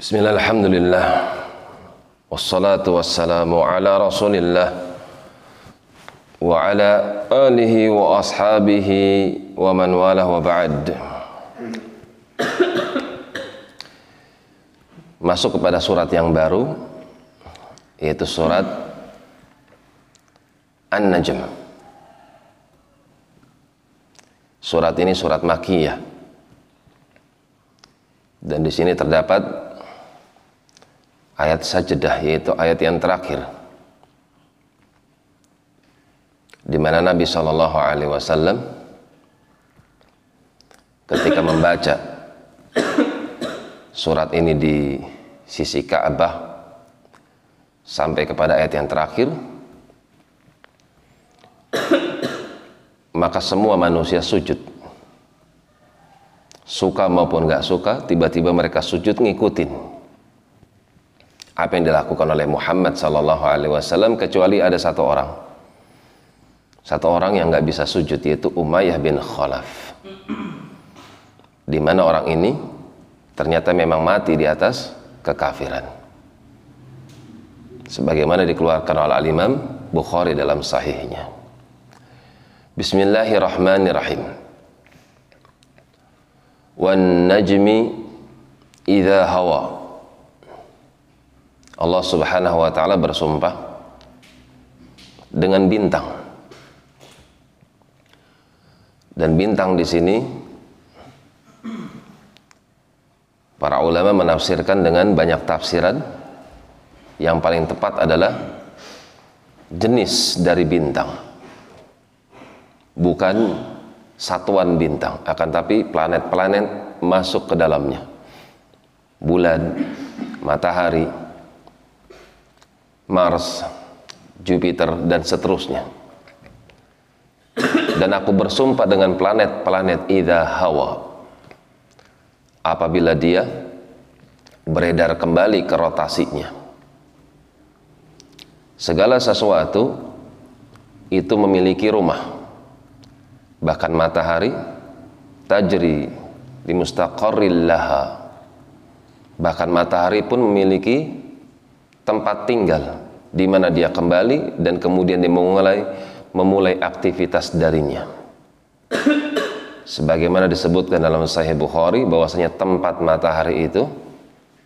Bismillah, alhamdulillah. Wassalatu wassalamu ala rasulillah Wa ala alihi wa ashabihi wa man walah wa ba'd. Masuk kepada surat yang baru Yaitu surat An-Najm. Surat ini surat Makiyah. Dan di sini terdapat ayat sajdah yaitu ayat yang terakhir. Di mana Nabi Shallallahu Alaihi Wasallam ketika membaca surat ini di sisi Ka'bah sampai kepada ayat yang terakhir maka semua manusia sujud. Suka maupun nggak suka, tiba-tiba mereka sujud ngikutin apa yang dilakukan oleh Muhammad Sallallahu Alaihi Wasallam kecuali ada satu orang, satu orang yang nggak bisa sujud yaitu Umayyah bin Khalaf, di mana orang ini ternyata memang mati di atas kekafiran, sebagaimana dikeluarkan oleh Al Imam Bukhari dalam sahihnya. Bismillahirrahmanirrahim. Wan najmi idza hawa Allah Subhanahu wa taala bersumpah dengan bintang. Dan bintang di sini para ulama menafsirkan dengan banyak tafsiran. Yang paling tepat adalah jenis dari bintang bukan satuan bintang. Akan tapi planet-planet masuk ke dalamnya. Bulan matahari Mars Jupiter dan seterusnya. Dan aku bersumpah dengan planet-planet idha hawa. Apabila dia beredar kembali ke rotasinya. Segala sesuatu itu memiliki rumah. Bahkan matahari tajri di mustaqarril laha bahkan matahari pun memiliki tempat tinggal di mana dia kembali dan kemudian dia memulai memulai aktivitas darinya. Sebagaimana disebutkan dalam sahih Bukhari bahwasanya tempat matahari itu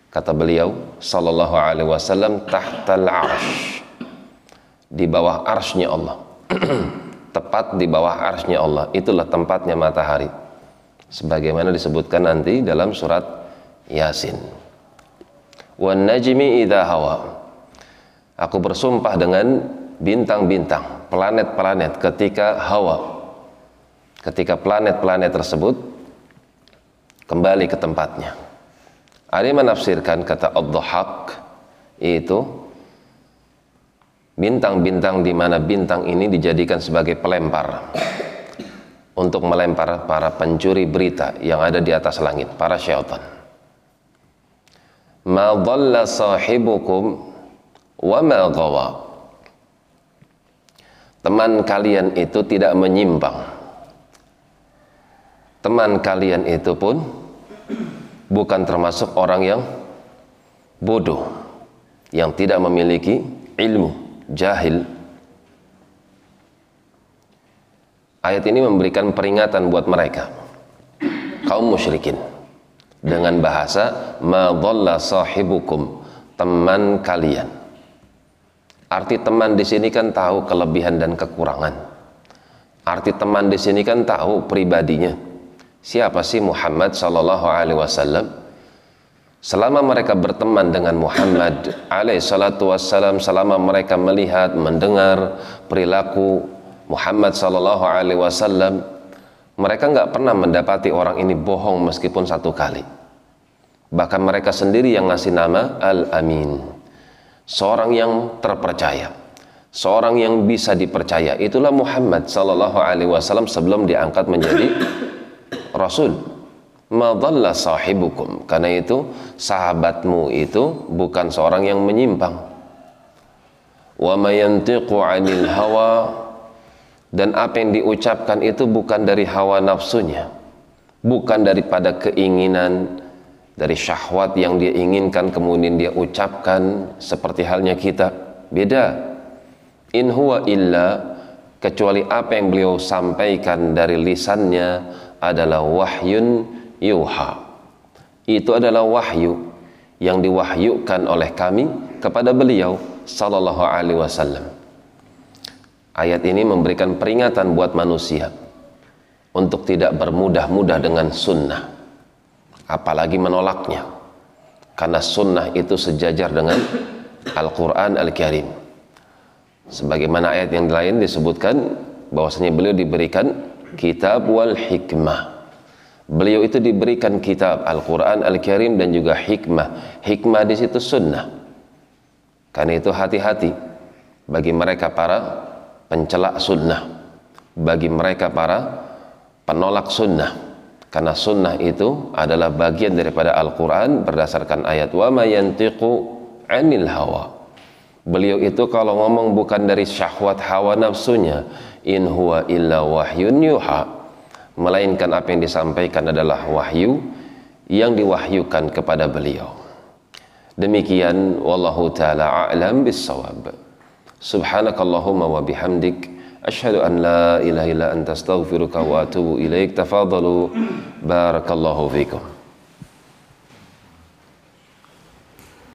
kata beliau sallallahu alaihi wasallam tahtal arsh di bawah arsnya Allah. Tepat di bawah arsnya Allah. Itulah tempatnya matahari. Sebagaimana disebutkan nanti dalam surat Yasin wan najmi idha hawa. Aku bersumpah dengan bintang-bintang planet-planet ketika hawa. Ketika planet-planet tersebut kembali ke tempatnya. Ada menafsirkan kata ad itu bintang-bintang di mana bintang ini dijadikan sebagai pelempar untuk melempar para pencuri berita yang ada di atas langit, para syaitan. Ma dhalla sahibukum wa ma gawa. Teman kalian itu tidak menyimpang. Teman kalian itu pun bukan termasuk orang yang bodoh yang tidak memiliki ilmu jahil ayat ini memberikan peringatan buat mereka kaum musyrikin dengan bahasa ma sahibukum teman kalian. Arti teman di sini kan tahu kelebihan dan kekurangan. Arti teman di sini kan tahu pribadinya. Siapa sih Muhammad sallallahu alaihi wasallam? Selama mereka berteman dengan Muhammad alaih salatu wassalam, selama mereka melihat, mendengar perilaku Muhammad sallallahu alaihi wasallam, mereka nggak pernah mendapati orang ini bohong meskipun satu kali. Bahkan mereka sendiri yang ngasih nama Al-Amin. Seorang yang terpercaya. Seorang yang bisa dipercaya. Itulah Muhammad sallallahu alaihi wasallam sebelum diangkat menjadi Rasul madalla sahibukum karena itu sahabatmu itu bukan seorang yang menyimpang wa mayantiqu 'anil hawa dan apa yang diucapkan itu bukan dari hawa nafsunya bukan daripada keinginan dari syahwat yang dia inginkan kemudian dia ucapkan seperti halnya kita. Beda. In huwa illa kecuali apa yang beliau sampaikan dari lisannya adalah wahyun yuha. Itu adalah wahyu yang diwahyukan oleh kami kepada beliau sallallahu alaihi wasallam. Ayat ini memberikan peringatan buat manusia untuk tidak bermudah-mudah dengan sunnah apalagi menolaknya. Karena sunnah itu sejajar dengan Al-Quran Al-Karim. Sebagaimana ayat yang lain disebutkan bahwasanya beliau diberikan kitab wal hikmah. Beliau itu diberikan kitab Al-Quran Al-Karim dan juga hikmah. Hikmah di situ sunnah. Karena itu hati-hati bagi mereka para pencelak sunnah. Bagi mereka para penolak sunnah karena sunnah itu adalah bagian daripada Al-Quran berdasarkan ayat wa ma yantiqu anil hawa. Beliau itu kalau ngomong bukan dari syahwat hawa nafsunya in huwa illa wahyun yuha melainkan apa yang disampaikan adalah wahyu yang diwahyukan kepada beliau. Demikian wallahu taala a'lam subhanakallahumma wa bihamdik أشهد أن لا إله إلا أنت أستغفرك وأتوب إليك. تفاضلوا. بارك الله فيكم.